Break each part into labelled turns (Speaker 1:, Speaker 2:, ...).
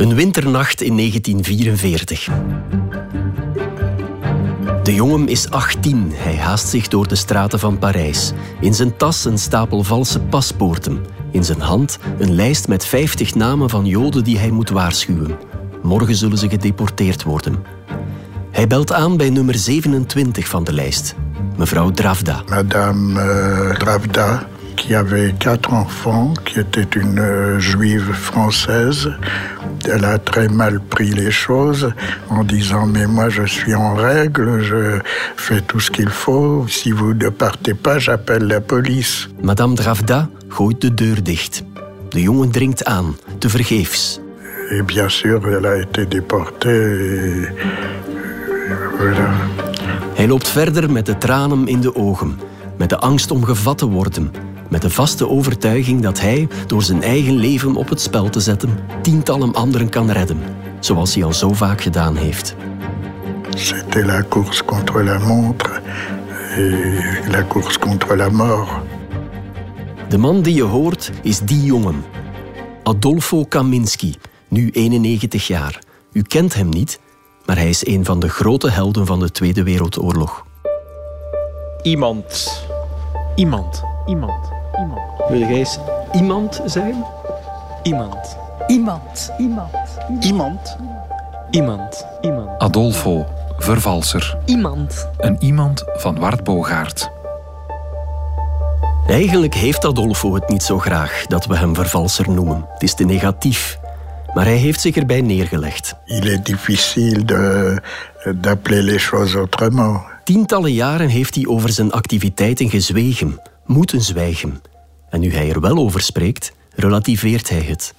Speaker 1: Een winternacht in 1944. De jongen is 18. Hij haast zich door de straten van Parijs. In zijn tas een stapel valse paspoorten. In zijn hand een lijst met 50 namen van Joden die hij moet waarschuwen. Morgen zullen ze gedeporteerd worden. Hij belt aan bij nummer 27 van de lijst. Mevrouw Dravda.
Speaker 2: Madame euh, Dravda, qui avait quatre enfants, qui était une euh, juive française. Elle a très mal pris les choses en disant mais moi je suis en règle, je fais tout ce qu'il faut. Si vous ne partez pas, j'appelle la police.
Speaker 1: Madame Dravda gooit de deur dicht. De jongen dringt aan, tevergeefs.
Speaker 2: Et bien sûr, elle a été déportée. Et, voilà.
Speaker 1: Hij loopt verder met de tranen in de ogen, met de angst om gevat te worden, met de vaste overtuiging dat hij, door zijn eigen leven op het spel te zetten, tientallen anderen kan redden, zoals hij al zo vaak gedaan heeft.
Speaker 2: C'était la course contre la montre et la course contre la mort.
Speaker 1: De man die je hoort is die jongen. Adolfo Kaminski, nu 91 jaar. U kent hem niet, maar hij is een van de grote helden van de Tweede Wereldoorlog.
Speaker 3: Iemand. Iemand. Iemand. Iemand.
Speaker 1: Wil jij eens iemand zijn?
Speaker 3: Iemand.
Speaker 4: Iemand. Iemand.
Speaker 3: Iemand. Iemand. Iemand.
Speaker 5: Adolfo, vervalser.
Speaker 4: Iemand.
Speaker 5: Een iemand van Wart Bogaert.
Speaker 1: Eigenlijk heeft Adolfo het niet zo graag dat we hem vervalser noemen. Het is te negatief. Maar hij heeft zich erbij neergelegd.
Speaker 2: Il est difficile de- d'appeler les choses autrement.
Speaker 1: Tientallen jaren heeft hij over zijn activiteiten gezwegen, moeten zwijgen. En nu hij er wel over spreekt, relativeert hij het.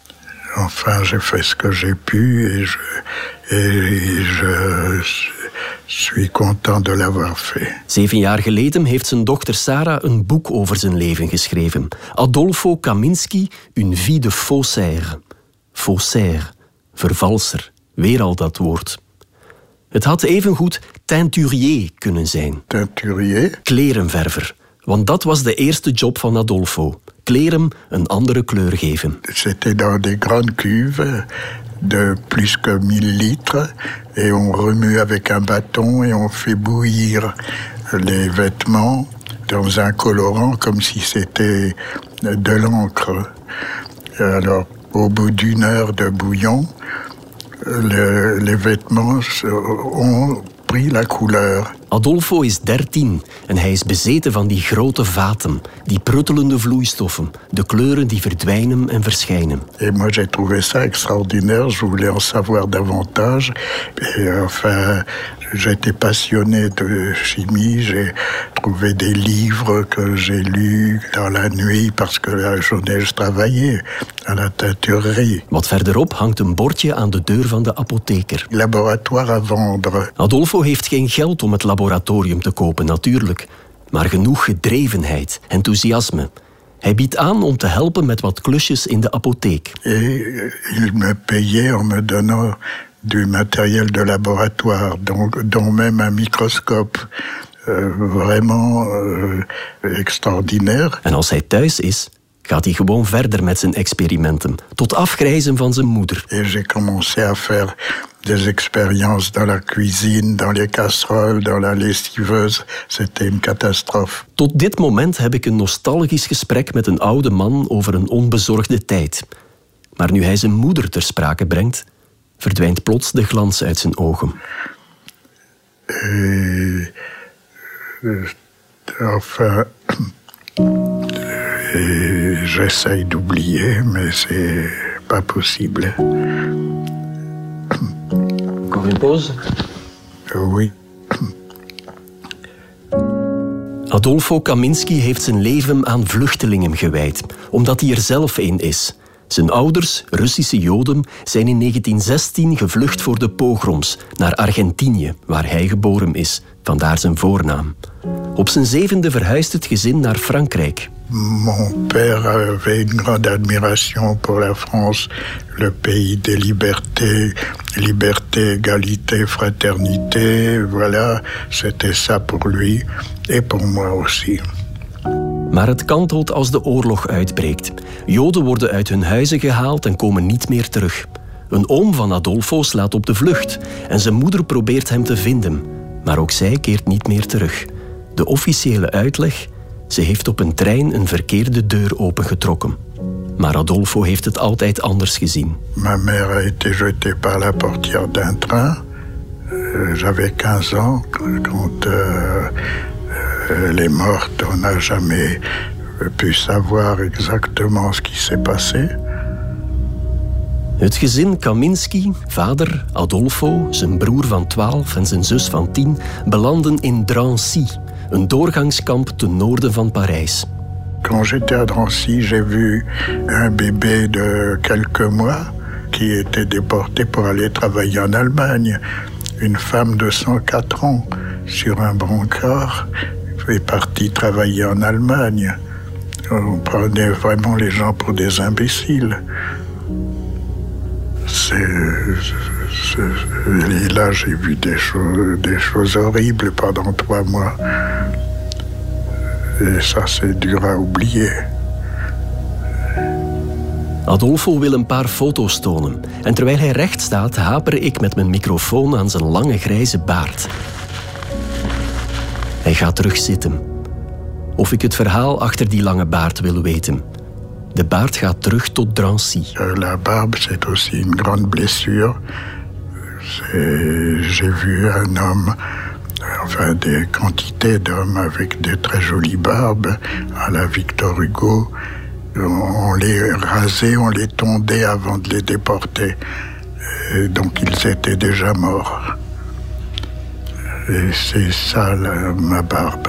Speaker 2: Enfin, j'ai fait ce que j'ai pu et je, et je suis content de l'avoir fait.
Speaker 1: Zeven jaar geleden heeft zijn dochter Sarah een boek over zijn leven geschreven. Adolfo Kaminski, Une vie de faussaire. Faussaire, vervalser, weer al dat woord. Het had evengoed teinturier kunnen zijn,
Speaker 2: Teinturier,
Speaker 1: klerenverver. Want dat was de eerste job van Adolfo. Kleren een andere kleur
Speaker 2: c'était dans des grandes cuves de plus que 1000 litres et on remue avec un bâton et on fait bouillir les vêtements dans un colorant comme si c'était de l'encre. Alors, au bout d'une heure de bouillon, le- les vêtements ont pris la couleur.
Speaker 1: Adolfo is 13 en hij is bezeten van die grote vaten, die pruttelende vloeistoffen, de kleuren die verdwijnen en verschijnen.
Speaker 2: Et moi, j'ai trouvé ça extraordinaire. Je voulais en savoir davantage. Et enfin, j'étais passionné de chimie. J'ai trouvé des livres que j'ai lus dans la nuit parce que la journée, je travaillais à la teinturerie.
Speaker 1: Wat verderop hangt een bordje aan de deur van de apotheker.
Speaker 2: Laboratoire à vendre.
Speaker 1: Adolfo heeft geen geld om het laboratorium te kopen, natuurlijk, maar genoeg gedrevenheid, enthousiasme. Hij biedt aan om te helpen met wat klusjes in de apotheek.
Speaker 2: Il me payait en me donnant du matériel de laboratoire, donc, dont même un microscope. Euh, vraiment euh, extraordinaire.
Speaker 1: En als hij thuis is, gaat hij gewoon verder met zijn experimenten, tot afgrijzen van zijn moeder.
Speaker 2: Et j'ai commencé à faire des expériences dans la cuisine, dans les casseroles, dans la lessiveuse. C'était une catastrophe.
Speaker 1: Tot dit moment heb ik een nostalgisch gesprek met een oude man over een onbezorgde tijd. Maar nu hij zijn moeder ter sprake brengt, verdwijnt plots de glans uit zijn ogen.
Speaker 2: Enfin, et j'essaye d'oublier, mais c'est pas possible.
Speaker 1: Encore une pause.
Speaker 2: Euh, Oui.
Speaker 1: Adolfo Kaminski heeft zijn leven aan vluchtelingen gewijd, omdat hij er zelf een is. Zijn ouders, Russische Joden, zijn in 1916 gevlucht voor de pogroms naar Argentinië, waar hij geboren is, vandaar zijn voornaam. Op zijn zevende verhuist het gezin naar Frankrijk.
Speaker 2: Mon père avait une grande admiration pour la France, le pays des libertés, liberté, égalité, fraternité. Voilà, c'était ça pour lui et pour moi aussi.
Speaker 1: Maar het kantelt als de oorlog uitbreekt. Joden worden uit hun huizen gehaald en komen niet meer terug. Een oom van Adolfo slaat op de vlucht en zijn moeder probeert hem te vinden. Maar ook zij keert niet meer terug. De officiële uitleg? Ze heeft op een trein een verkeerde deur opengetrokken. Maar Adolfo heeft het altijd anders gezien.
Speaker 2: Ma mère a été jetée par la portière d'un train. Euh, J'avais 15 ans quand euh, elle est morte. On n'a jamais pu savoir exactement ce qui s'est passé.
Speaker 1: Het gezin Kaminski, vader Adolfo, zijn broer van 12 en zijn zus van 10, belanden in Drancy, een doorgangskamp ten noorden van Parijs.
Speaker 2: Quand j'étais à Drancy, j'ai vu un bébé de quelques mois qui était déporté pour aller travailler en Allemagne. Une femme de 104 ans sur un brancard est partie travailler en Allemagne. On prenait vraiment les gens pour des imbéciles. Et là, j'ai vu des choses, des choses horribles pendant trois mois. Et ça, c'est dur à oublier.
Speaker 1: Adolfo wil een paar foto's tonen. En terwijl hij recht staat, haper ik met mijn microfoon aan zijn lange grijze baard. Hij gaat terug zitten. Of ik het verhaal achter die lange baard wil weten. De baard gaat terug tot Drancy.
Speaker 2: Euh, la barbe, c'est aussi une grande blessure. J'ai vu un homme, enfin des quantités d'hommes avec des très jolies barbes à la Victor Hugo. On les rasait, on les tondait avant de les déporter. Donc ils étaient déjà morts. Et c'est ça ma barbe.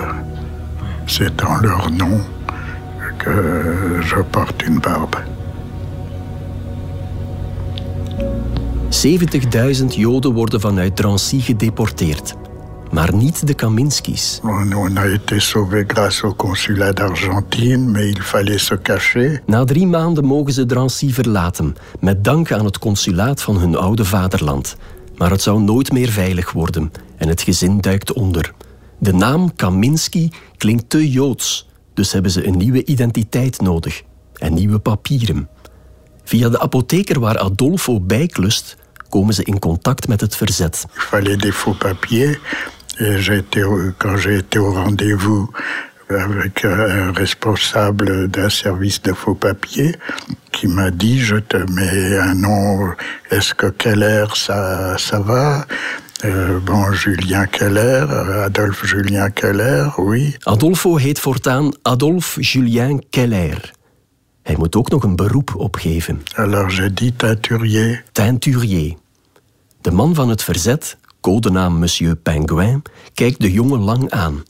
Speaker 2: C'est en leur nom que je porte une barbe.
Speaker 1: 70.000 Joden worden vanuit Drancy gedeporteerd. Maar niet de Kaminskis.
Speaker 2: On, on a été sauvés grâce au consulat d'Argentine, mais il fallait se cacher.
Speaker 1: Na drie maanden mogen ze Drancy verlaten, met dank aan het consulaat van hun oude vaderland. Maar het zou nooit meer veilig worden en het gezin duikt onder. De naam Kaminski klinkt te joods, dus hebben ze een nieuwe identiteit nodig en nieuwe papieren. Via de apotheker waar Adolfo bijklust, komen ze in contact met het verzet.
Speaker 2: Il fallait des faux papiers. Été, au- quand j'ai été au rendez-vous avec un responsable d'un service de faux papiers qui m'a dit je te mets un nom, est-ce que Keller ça, ça va Euh, Bon, Julien Keller, euh, Adolphe Julien Keller, oui.
Speaker 1: Adolfo heet voortaan Adolphe Julien Keller. Hij moet ook nog een beroep opgeven.
Speaker 2: Alors j'ai dit teinturier.
Speaker 1: Teinturier. De man van het verzet, codenaam Monsieur Pingouin, kijkt de jongen lang aan.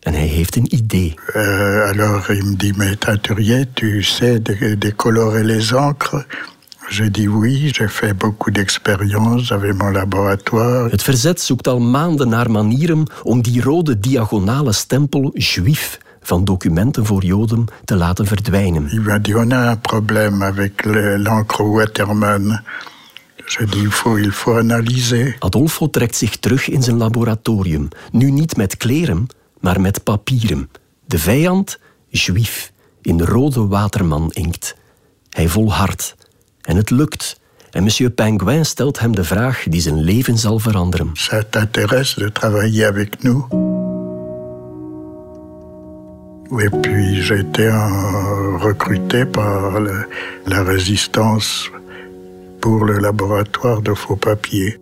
Speaker 1: En hij heeft een idee.
Speaker 2: Euh, alors il me dit, mais teinturier, tu sais dé- décolorer les encres J'ai dit oui, j'ai fait beaucoup d'expériences, j'avais mon laboratoire.
Speaker 1: Het verzet zoekt al maanden naar manieren om die rode diagonale stempel juif van documenten voor Joden te laten verdwijnen.
Speaker 2: Il m'a dit, on a un problème avec le- l'encre Waterman. Dit, il faut, il faut analyser.
Speaker 1: Adolfo trekt zich terug in zijn laboratorium. Nu niet met kleren, maar met papieren. De vijand, juif, in rode waterman-inkt. Hij volhardt. En het lukt. En monsieur Pingouin stelt hem de vraag die zijn leven zal veranderen.
Speaker 2: Ça t'intéresse de travailler avec nous Et puis j'ai été recruté par la résistance pour le laboratoire de faux papiers.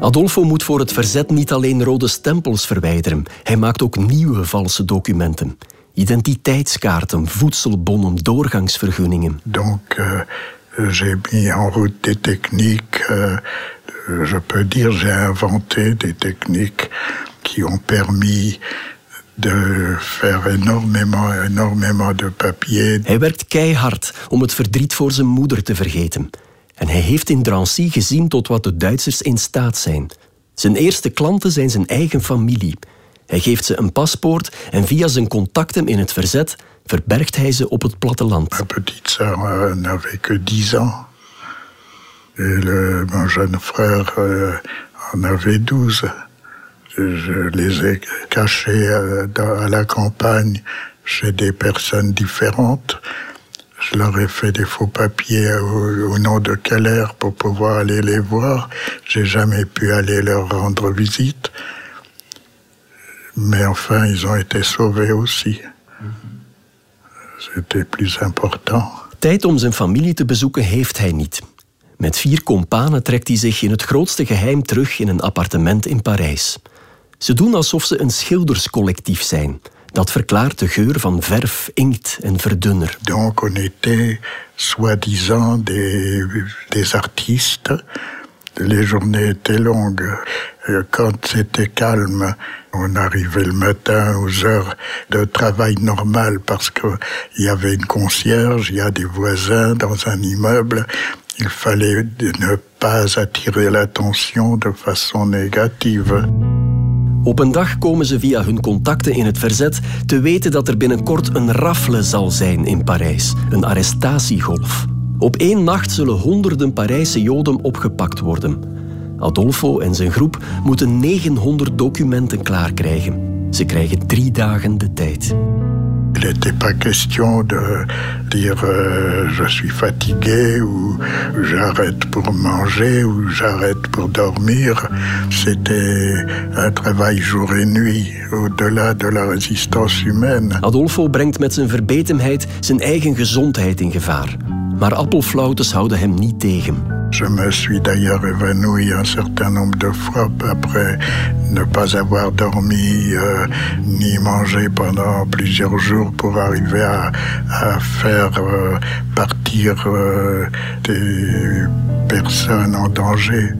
Speaker 1: Adolfo moet voor het verzet niet alleen rode stempels verwijderen. Hij maakt ook nieuwe valse documenten. Identiteitskaarten, voedselbonnen, doorgangsvergunningen.
Speaker 2: Donc euh, j'ai mis en route des techniques, euh, je peux dire j'ai inventé des techniques qui ont permis de faire énormément, énormément de papier.
Speaker 1: Hij werkt keihard om het verdriet voor zijn moeder te vergeten. En hij heeft in Drancy gezien tot wat de Duitsers in staat zijn. Zijn eerste klanten zijn zijn eigen familie. Hij geeft ze een paspoort en via zijn contacten in het verzet verbergt hij ze op het platteland.
Speaker 2: Ma petite sœur euh, n'avait que 10 ans. Et le, mon jeune frère euh, en avait 12. Je les ai cachés euh, dans- à la campagne chez des personnes différentes. Je leur ai fait des faux papiers au, au nom de Keller pour pouvoir aller les voir. J'ai jamais pu aller leur rendre visite. Mais enfin, ils ont été sauvés aussi. C'était plus important.
Speaker 1: Tijd om zijn familie te bezoeken heeft hij niet. Met vier kompanen trekt hij zich in het grootste geheim terug in een appartement in Parijs. Ze doen alsof ze een schilderscollectief zijn. Dat verklaart de geur van verf, inkt en verdunner.
Speaker 2: Donc on était soi-disant des, des artistes. Les journées étaient longues. Quand c'était calme, on arrivait le matin aux heures de travail normal parce qu'il y avait une concierge, il y a des voisins dans un immeuble. Il fallait ne pas attirer l'attention de façon négative.
Speaker 1: Op een dag komen ze via hun contacten in het verzet te weten dat er binnenkort een rafle zal zijn in Parijs, een arrestatiegolf. Op één nacht zullen honderden Parijse Joden opgepakt worden. Adolfo en zijn groep moeten 900 documenten klaarkrijgen. Ze krijgen drie dagen de tijd.
Speaker 2: Il n'était pas question de dire euh, je suis fatigué ou j'arrête pour manger ou j'arrête pour dormir. C'était un travail jour et nuit, au-delà de la résistance humaine.
Speaker 1: Adolfo brengt met zijn verbetenheid zijn eigen gezondheid in gevaar. Maar appelflautes houden hem niet tegen.
Speaker 2: Je me suis d'ailleurs évanoui un certain nombre de fois après ne pas avoir dormi euh, ni mangé pendant plusieurs jours pour arriver à, faire euh, partir euh, des personnes en danger.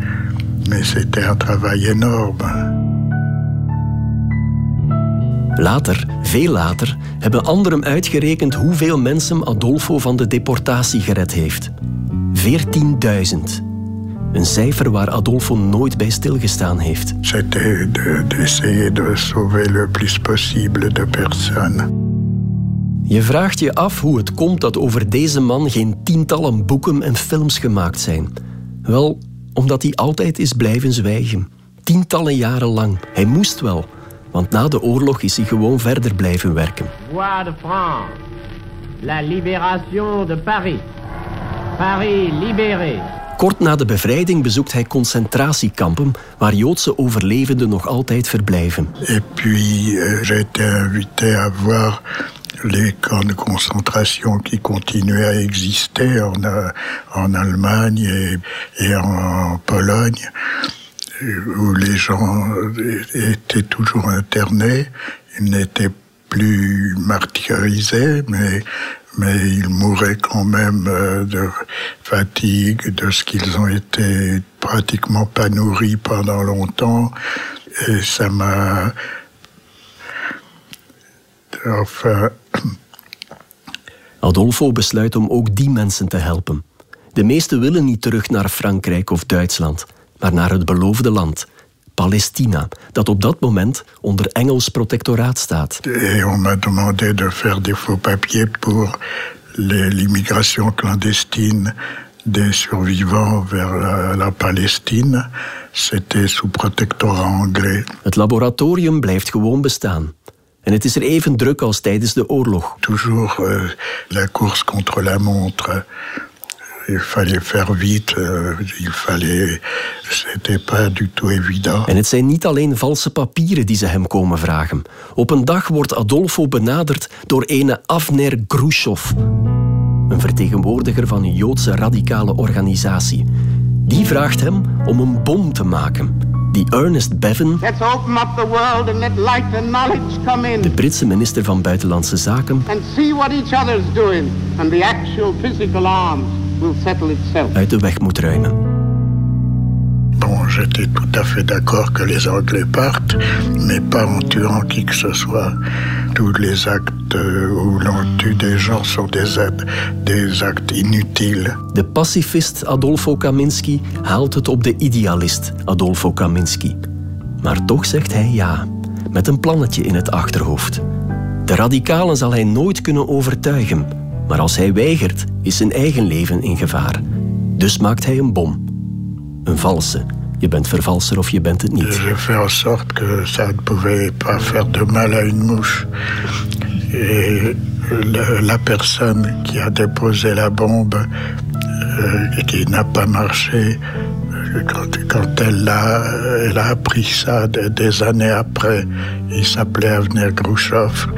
Speaker 2: Mais c'était un travail énorme.
Speaker 1: Later, veel later, hebben anderen uitgerekend hoeveel mensen Adolfo van de deportatie gered heeft. 14.000. Een cijfer waar Adolfo nooit bij stilgestaan heeft.
Speaker 2: C'était d'essayer de, de sauver le plus possible de personnes.
Speaker 1: Je vraagt je af hoe het komt dat over deze man geen tientallen boeken en films gemaakt zijn. Wel, omdat hij altijd is blijven zwijgen. Tientallen jaren lang. Hij moest wel, want na de oorlog is hij gewoon verder blijven werken.
Speaker 4: Voix de France, la libération de Paris. Paris libéré.
Speaker 1: Kort na de bevrijding bezoekt hij concentratiekampen waar Joodse overlevenden nog altijd verblijven.
Speaker 2: Et puis euh, j'ai été invité à voir les camps de concentration qui continuaient à exister en, euh, en Allemagne et, et en Pologne, où les gens étaient toujours internés. Ils n'étaient plus martyrisés, mais mais ils mouraient quand même euh, de fatigue, de ce qu'ils ont été pratiquement pas nourris pendant longtemps. Et ça m'a... Enfin...
Speaker 1: Adolfo besluit om ook die mensen te helpen. De meesten willen niet terug naar Frankrijk of Duitsland, maar naar het beloofde land, Palestina, dat op dat moment onder Engels protectoraat staat.
Speaker 2: Et on m'a demandé de faire des faux papiers pour l'immigration clandestine des survivants vers la, la Palestine. C'était sous protectorat anglais.
Speaker 1: Het laboratorium blijft gewoon bestaan. En het is er even druk als tijdens de oorlog.
Speaker 2: Toujours euh, la course contre la montre. Il fallait faire vite, euh, il fallait... C'était pas du tout évident.
Speaker 1: En het zijn niet alleen valse papieren die ze hem komen vragen. Op een dag wordt Adolfo benaderd door ene Avner Grushoff, een vertegenwoordiger van een Joodse radicale organisatie. Die vraagt hem om een bom te maken. Die Ernest Bevin,
Speaker 4: Let's open up the world and let light and knowledge come in.
Speaker 1: de Britse minister van Buitenlandse Zaken,
Speaker 4: And see what each other's doing. And the actual physical arms.
Speaker 1: Uit de weg moet ruimen.
Speaker 2: Bon, j'étais tout à fait d'accord que les Anglais partent, mais pas en tuant qui que ce soit. Tous les actes euh, où l'on tue des gens sont des, actes- des actes inutiles.
Speaker 1: De pacifist Adolfo Kaminski haalt het op de idealist Adolfo Kaminski. Maar toch zegt hij ja, met een plannetje in het achterhoofd. De radicalen zal hij nooit kunnen overtuigen, maar als hij weigert, is zijn eigen leven in gevaar. Dus maakt hij een bom. Een valse. Je bent vervalser of je bent het niet.
Speaker 2: J'ai fait en sorte que ça ne pouvait pas faire de mal à une mouche. Et le- la personne qui a déposé la bombe euh, qui n'a pas marché, quand, elle, a, elle a appris ça de- des années après, il s'appelait Avner Grouchov.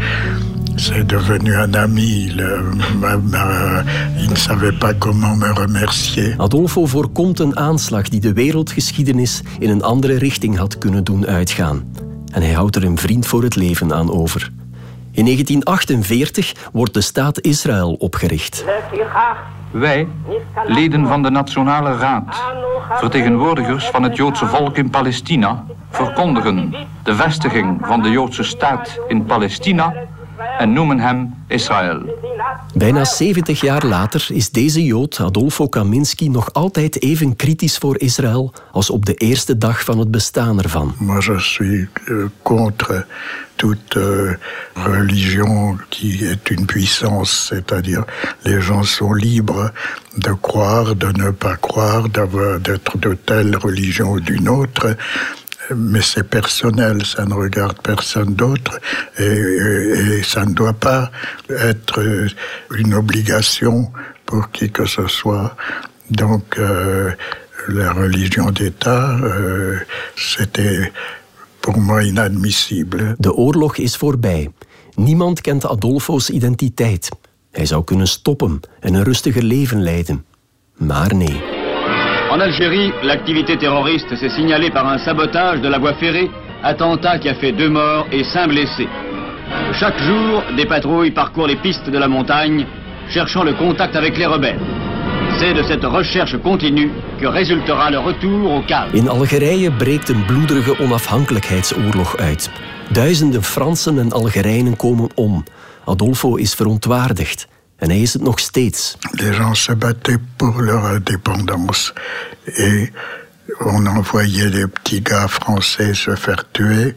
Speaker 2: C'est devenu un ami. Le- ma- ma- il ne savait pas comment me remercier.
Speaker 1: Adolfo voorkomt een aanslag die de wereldgeschiedenis in een andere richting had kunnen doen uitgaan. En hij houdt er een vriend voor het leven aan over. In 1948 wordt de staat Israël opgericht.
Speaker 5: Wij, leden van de Nationale Raad, vertegenwoordigers van het Joodse volk in Palestina, verkondigen de vestiging van de Joodse staat in Palestina en noemen hem Israël.
Speaker 1: Bijna 70 jaar later is deze Jood, Adolfo Kaminski, nog altijd even kritisch voor Israël als op de eerste dag van het bestaan ervan.
Speaker 2: Moi, je suis euh, contre toute euh, religion qui est une puissance, c'est-à-dire les gens sont libres de croire, de ne pas croire, d'avoir- d'être de telle religion ou d'une autre. Mais c'est personnel, ça ne regarde personne d'autre et, ça ne doit pas être une obligation pour qui que ce soit. Donc, euh, la religion d'État, euh, c'était pour moi inadmissible.
Speaker 1: De oorlog is voorbij. Niemand kent Adolfo's identiteit. Hij zou kunnen stoppen en een rustiger leven leiden. Maar nee.
Speaker 6: En Algérie, l'activité terroriste s'est signalée par un sabotage de la voie ferrée, attentat qui a fait deux morts et cinq blessés. Chaque jour, des patrouilles parcourent les pistes de la montagne, cherchant le contact avec les rebelles. C'est de cette recherche continue que résultera le retour au calme.
Speaker 1: In Algerije breekt een bloederige onafhankelijkheidsoorlog uit. Duizenden Fransen en Algerijnen komen om. Adolfo is verontwaardigd. En hij is het nog steeds.
Speaker 2: Les gens se battaient pour leur indépendance et on envoyait des petits gars français se faire tuer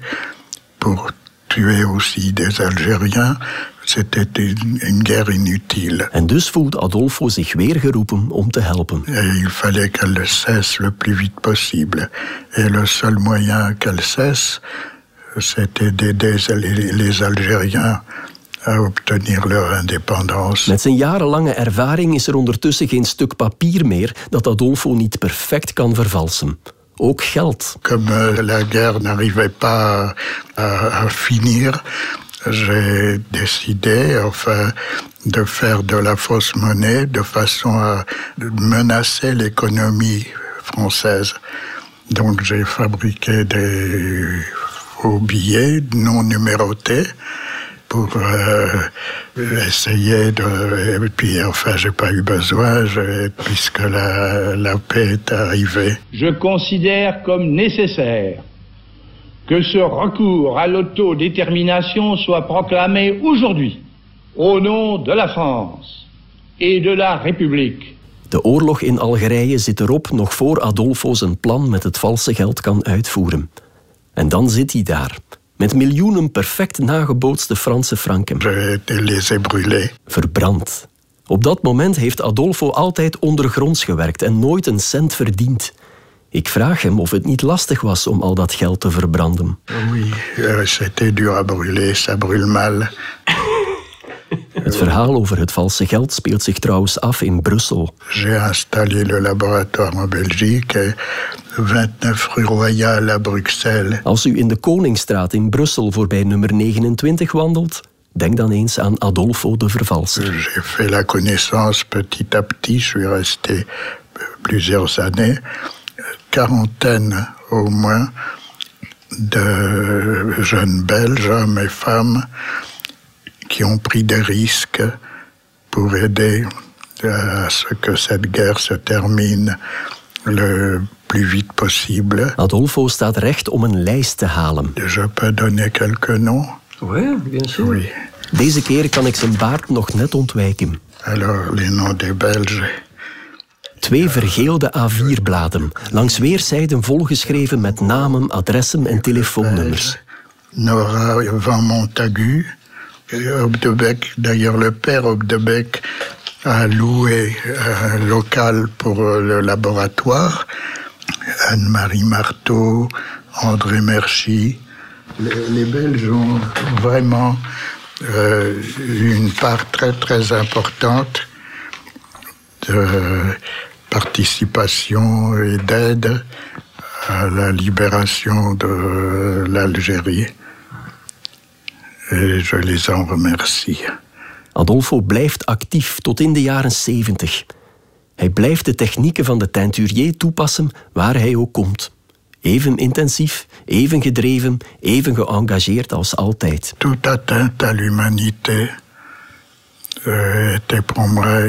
Speaker 2: pour tuer aussi des Algériens. C'était une, guerre inutile.
Speaker 1: En dus voelt Adolfo zich weer geroepen om te helpen.
Speaker 2: Et il fallait qu'elle cesse le plus vite possible. Et le seul moyen qu'elle cesse, c'était d'aider les Algériens à obtenir leur indépendance.
Speaker 1: Met zijn jarenlange ervaring is er ondertussen geen stuk papier meer dat Adolfo niet perfect kan vervalsen. Ook geld.
Speaker 2: Comme euh, la guerre n'arrivait pas à, à finir, j'ai décidé enfin, de faire de la fausse monnaie de façon à menacer l'économie française. Donc j'ai fabriqué des faux billets non numérotés pour euh, essayer de... Et puis enfin, j'ai pas eu besoin je- puisque la, la paix est arrivée.
Speaker 7: je considère comme nécessaire que ce recours à l'autodétermination soit proclamé aujourd'hui au nom de la France et de la République.
Speaker 1: De oorlog in Algerije zit erop nog voor Adolfo zijn plan met het valse geld kan uitvoeren. En dan zit hij daar, met miljoenen perfect nagebootste Franse franken. Verbrand. Op dat moment heeft Adolfo altijd ondergronds gewerkt en nooit een cent verdiend. Ik vraag hem of het niet lastig was om al dat geld te verbranden.
Speaker 2: Oui, euh, c'était dur à brûler, ça brûle mal.
Speaker 1: Het verhaal over het valse geld speelt zich trouwens af in Brussel.
Speaker 2: J'ai installé le laboratoire en Belgique, et 29 rue Royale à Bruxelles.
Speaker 1: Als u in de Koningsstraat in Brussel voorbij nummer 29 wandelt, denk dan eens aan Adolfo de Vervalser.
Speaker 2: J'ai fait la connaissance petit à petit, je suis resté plusieurs années, quarantaine au moins de jeunes Belges, hommes et femmes, qui ont pris des risques pour aider à ce que cette guerre se termine le plus vite possible.
Speaker 1: Adolfo staat recht om een lijst te halen.
Speaker 2: Je peux donner quelques noms
Speaker 1: Oui, bien sûr.
Speaker 2: Oui.
Speaker 1: Deze keer kan ik zijn baard nog net ontwijken.
Speaker 2: Alors, les noms des Belges.
Speaker 1: Twee vergeelde A4-bladen, langs weerszijden volgeschreven met namen, adressen en telefoonnummers.
Speaker 2: Nora Van Montagu, D'ailleurs le père Obdebec a loué un local pour le laboratoire. Anne-Marie Marteau, André Merci. Les, les Belges ont vraiment euh, une part très très importante de participation et d'aide à la libération de l'Algérie. Et je les en remercie.
Speaker 1: Adolfo blijft actief tot in de jaren 70. Hij blijft de technieken van de teinturier toepassen waar hij ook komt. Even intensief, even gedreven, even geëngageerd als altijd.
Speaker 2: Toute atteinte à l'humanité était pour moi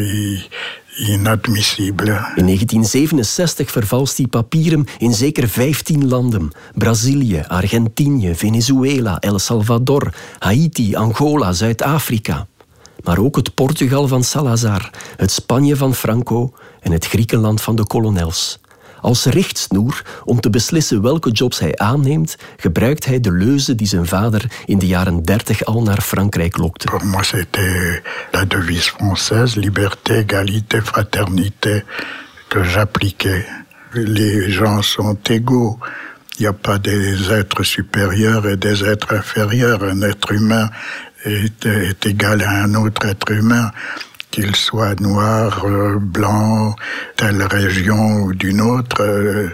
Speaker 2: inadmissible.
Speaker 1: In 1967 vervalst hij papieren in zeker 15 landen: Brazilië, Argentinië, Venezuela, El Salvador, Haiti, Angola, Zuid-Afrika. Maar ook het Portugal van Salazar, het Spanje van Franco en het Griekenland van de kolonels. Als richtsnoer om te beslissen welke jobs hij aanneemt, gebruikt hij de leuze die zijn vader in de jaren 30 al naar Frankrijk lokte.
Speaker 2: Pour moi, c'était la devise française, liberté, égalité, fraternité, que j'appliquais. Les gens sont égaux. Il n'y a pas des êtres supérieurs et des êtres inférieurs. Un être humain est, est égal à un autre être humain qu'il soit noir, euh, blanc, telle région ou d'une autre, euh,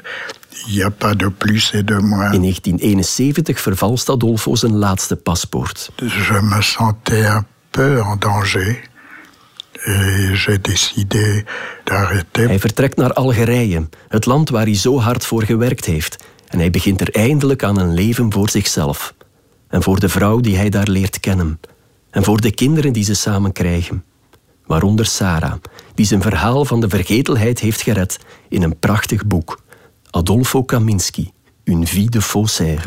Speaker 2: il n'y a pas de plus et de moins.
Speaker 1: In 1971 vervalst Adolfo zijn laatste paspoort.
Speaker 2: Je me sentais un peu en danger. Et j'ai décidé d'arrêter.
Speaker 1: Hij vertrekt naar Algerije, het land waar hij zo hard voor gewerkt heeft. En hij begint er eindelijk aan een leven voor zichzelf. En voor de vrouw die hij daar leert kennen. En voor de kinderen die ze samen krijgen waaronder Sarah, die zijn verhaal van de vergetelheid heeft gered in een prachtig boek. Adolfo Kaminski, Une vie de faussaire.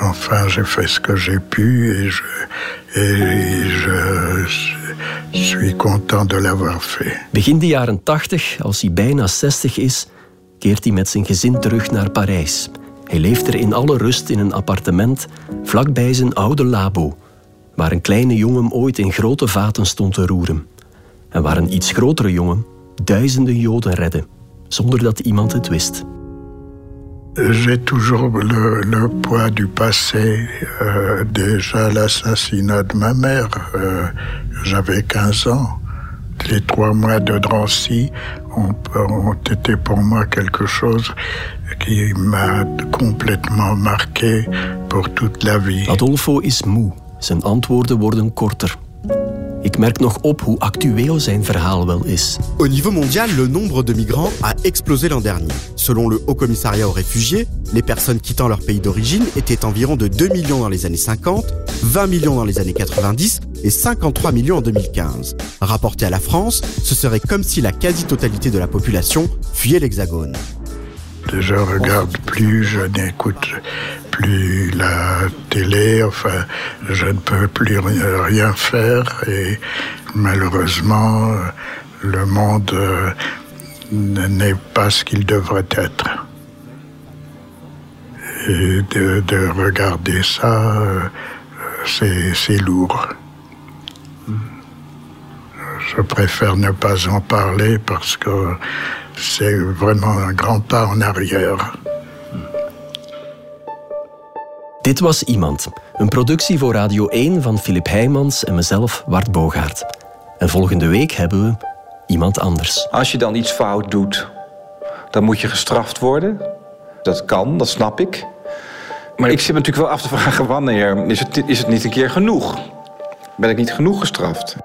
Speaker 2: Enfin, j'ai fait ce que j'ai pu et je, et je suis content de l'avoir fait.
Speaker 1: Begin de jaren 80, als hij bijna 60 is, keert hij met zijn gezin terug naar Parijs. Hij leeft er in alle rust in een appartement vlakbij zijn oude labo, waar een kleine jongen ooit in grote vaten stond te roeren. En waar een iets grotere jongen duizenden Joden redde, zonder dat iemand het wist.
Speaker 2: J'ai toujours le, le, poids du passé. Euh, déjà l'assassinat de ma mère, euh, j'avais 15 ans. Les trois mois de Drancy ont, ont été pour moi quelque chose qui m'a complètement marqué pour toute la vie.
Speaker 1: Adolfo is moe. Zijn antwoorden worden korter. Ik merk nog op hoe actueel zijn verhaal wel is.
Speaker 8: Au niveau mondial, le nombre de migrants a explosé l'an dernier. Selon le Haut Commissariat aux réfugiés, les personnes quittant leur pays d'origine étaient environ de 2 millions dans les années 50, 20 millions dans les années 90 et 53 millions en 2015. Rapporté à la France, ce serait comme si la quasi-totalité de la population fuyait l'Hexagone.
Speaker 2: Je regarde plus, je n'écoute plus la télé, enfin, je ne peux plus rien faire et malheureusement, le monde euh, n'est pas ce qu'il devrait être. Et de, de regarder ça, euh, c'est lourd. Je préfère ne pas en parler parce que c'est vraiment un grand pas en arrière.
Speaker 1: Dit was Iemand, een productie voor Radio 1 van Filip Heijmans en mezelf, Wart Bogaert. En volgende week hebben we iemand anders.
Speaker 9: Als je dan iets fout doet, dan moet je gestraft worden. Dat kan, dat snap ik. Maar ik zit me natuurlijk wel af te vragen wanneer. Is het, is het niet een keer genoeg? Ben ik niet genoeg gestraft?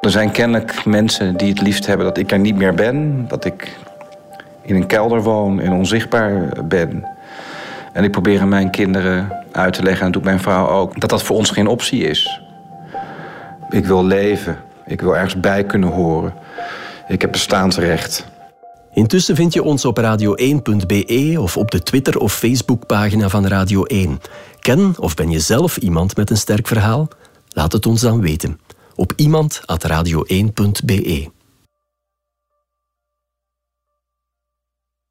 Speaker 9: Er zijn kennelijk mensen die het liefst hebben dat ik er niet meer ben. Dat ik in een kelder woon en onzichtbaar ben. En ik probeer mijn kinderen uit te leggen, en doet mijn vrouw ook, dat dat voor ons geen optie is. Ik wil leven. Ik wil ergens bij kunnen horen. Ik heb bestaansrecht.
Speaker 1: Intussen vind je ons op radio1.be of op de Twitter- of Facebookpagina van Radio 1. Ken of ben je zelf iemand met een sterk verhaal? Laat het ons dan weten op iemand.radio1.be.